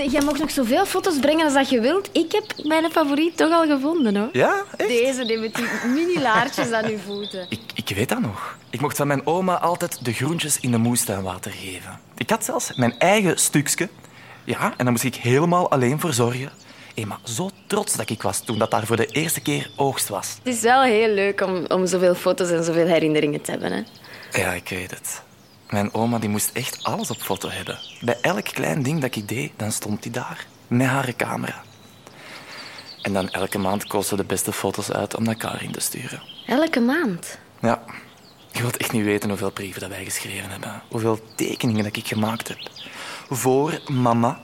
Zeg, jij mag nog zoveel foto's brengen als dat je wilt. Ik heb mijn favoriet toch al gevonden, hoor. Ja, echt? Deze, die met die mini-laartjes aan uw voeten. Ik, ik weet dat nog. Ik mocht van mijn oma altijd de groentjes in de moestuin water geven. Ik had zelfs mijn eigen stukje. Ja, en daar moest ik helemaal alleen voor zorgen. Maar zo trots dat ik was toen dat daar voor de eerste keer oogst was. Het is wel heel leuk om, om zoveel foto's en zoveel herinneringen te hebben, hè. Ja, ik weet het. Mijn oma die moest echt alles op foto hebben. Bij elk klein ding dat ik deed, dan stond die daar. Met haar camera. En dan elke maand koos ze de beste foto's uit om naar Karin te sturen. Elke maand. Ja, je wilt echt niet weten hoeveel brieven dat wij geschreven hebben. Hoeveel tekeningen dat ik gemaakt heb. Voor mama.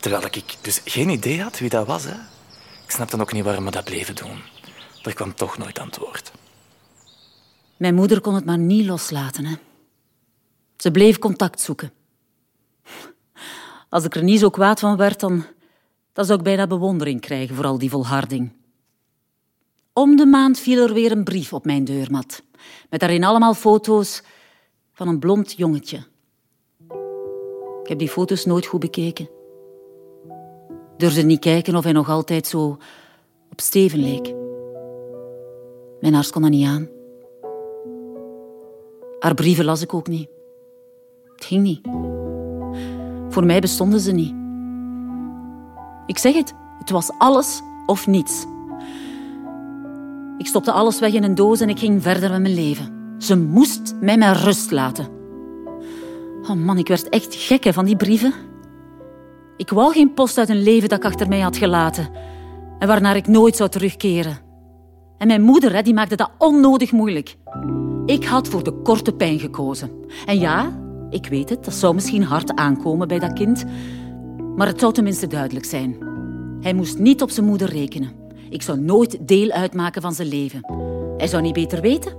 Terwijl ik dus geen idee had wie dat was. Hè. Ik snapte ook niet waarom we dat bleven doen. Er kwam toch nooit antwoord. Mijn moeder kon het maar niet loslaten. Hè. Ze bleef contact zoeken. Als ik er niet zo kwaad van werd, dan, dan zou ik bijna bewondering krijgen voor al die volharding. Om de maand viel er weer een brief op mijn deurmat. Met daarin allemaal foto's van een blond jongetje. Ik heb die foto's nooit goed bekeken. Durfde niet kijken of hij nog altijd zo op Steven leek. Mijn hart kon dat niet aan. Haar brieven las ik ook niet. Het ging niet. Voor mij bestonden ze niet. Ik zeg het, het was alles of niets. Ik stopte alles weg in een doos en ik ging verder met mijn leven. Ze moest mij met rust laten. Oh man, ik werd echt gek hè, van die brieven. Ik wou geen post uit een leven dat ik achter mij had gelaten en waarnaar ik nooit zou terugkeren. En mijn moeder hè, die maakte dat onnodig moeilijk. Ik had voor de korte pijn gekozen. En ja, ik weet het, dat zou misschien hard aankomen bij dat kind, maar het zou tenminste duidelijk zijn. Hij moest niet op zijn moeder rekenen. Ik zou nooit deel uitmaken van zijn leven. Hij zou niet beter weten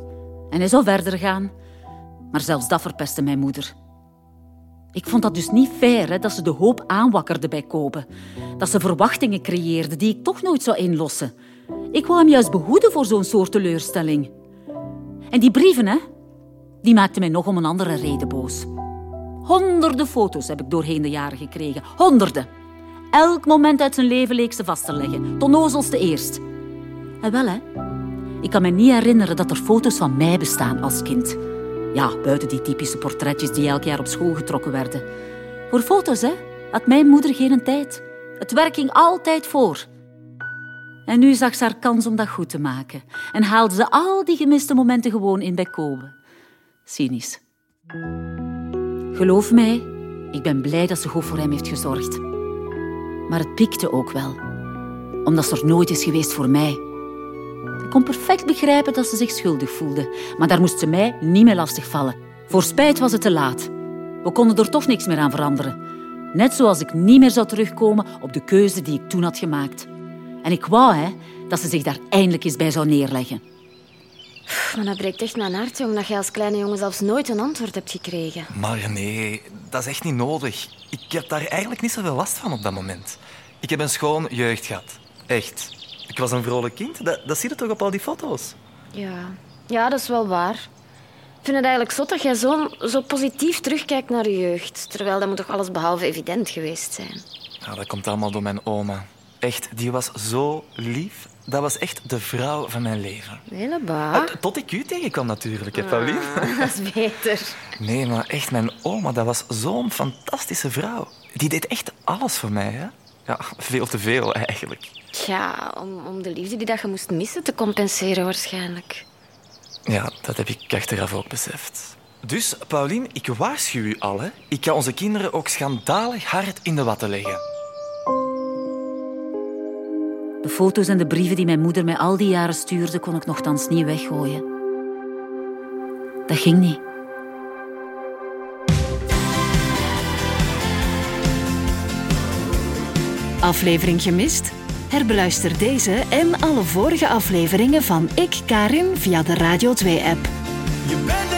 en hij zou verder gaan. Maar zelfs dat verpestte mijn moeder. Ik vond dat dus niet fair hè, dat ze de hoop aanwakkerde bij Kopen. Dat ze verwachtingen creëerde die ik toch nooit zou inlossen. Ik wou hem juist behoeden voor zo'n soort teleurstelling. En die brieven, hè, die maakten mij nog om een andere reden boos. Honderden foto's heb ik doorheen de jaren gekregen. Honderden. Elk moment uit zijn leven leek ze vast te leggen. Tot nozelste eerst. En wel, hè. Ik kan me niet herinneren dat er foto's van mij bestaan als kind. Ja, buiten die typische portretjes die elk jaar op school getrokken werden. Voor foto's, hè, had mijn moeder geen tijd. Het werk ging altijd voor. En nu zag ze haar kans om dat goed te maken. En haalde ze al die gemiste momenten gewoon in bij Kobe. Cynisch. Geloof mij, ik ben blij dat ze goed voor hem heeft gezorgd. Maar het piekte ook wel. Omdat ze er nooit is geweest voor mij. Ik kon perfect begrijpen dat ze zich schuldig voelde. Maar daar moest ze mij niet meer lastigvallen. Voor spijt was het te laat. We konden er toch niks meer aan veranderen. Net zoals ik niet meer zou terugkomen op de keuze die ik toen had gemaakt. En ik wou hè, dat ze zich daar eindelijk eens bij zou neerleggen. Maar dat breekt echt mijn hart, omdat je als kleine jongen zelfs nooit een antwoord hebt gekregen. Maar nee, dat is echt niet nodig. Ik heb daar eigenlijk niet zoveel last van op dat moment. Ik heb een schoon jeugd gehad. Echt. Ik was een vrolijk kind. Dat, dat zie je toch op al die foto's? Ja. ja, dat is wel waar. Ik vind het eigenlijk zot dat jij zo, zo positief terugkijkt naar je jeugd. Terwijl dat moet toch alles behalve evident geweest zijn. Ja, dat komt allemaal door mijn oma. Echt, die was zo lief. Dat was echt de vrouw van mijn leven. Helemaal. Uh, tot ik u tegenkwam natuurlijk, hè, Pauline. Ah, dat is beter. Nee, maar echt, mijn oma, dat was zo'n fantastische vrouw. Die deed echt alles voor mij, hè. Ja, veel te veel eigenlijk. Ja, om, om de liefde die dat je moest missen te compenseren waarschijnlijk. Ja, dat heb ik achteraf ook beseft. Dus, Pauline, ik waarschuw u al, hè. Ik ga onze kinderen ook schandalig hard in de watten leggen. De foto's en de brieven die mijn moeder mij al die jaren stuurde, kon ik nogthans niet weggooien. Dat ging niet. Aflevering gemist? Herbeluister deze en alle vorige afleveringen van Ik Karin via de Radio 2-app. Je bent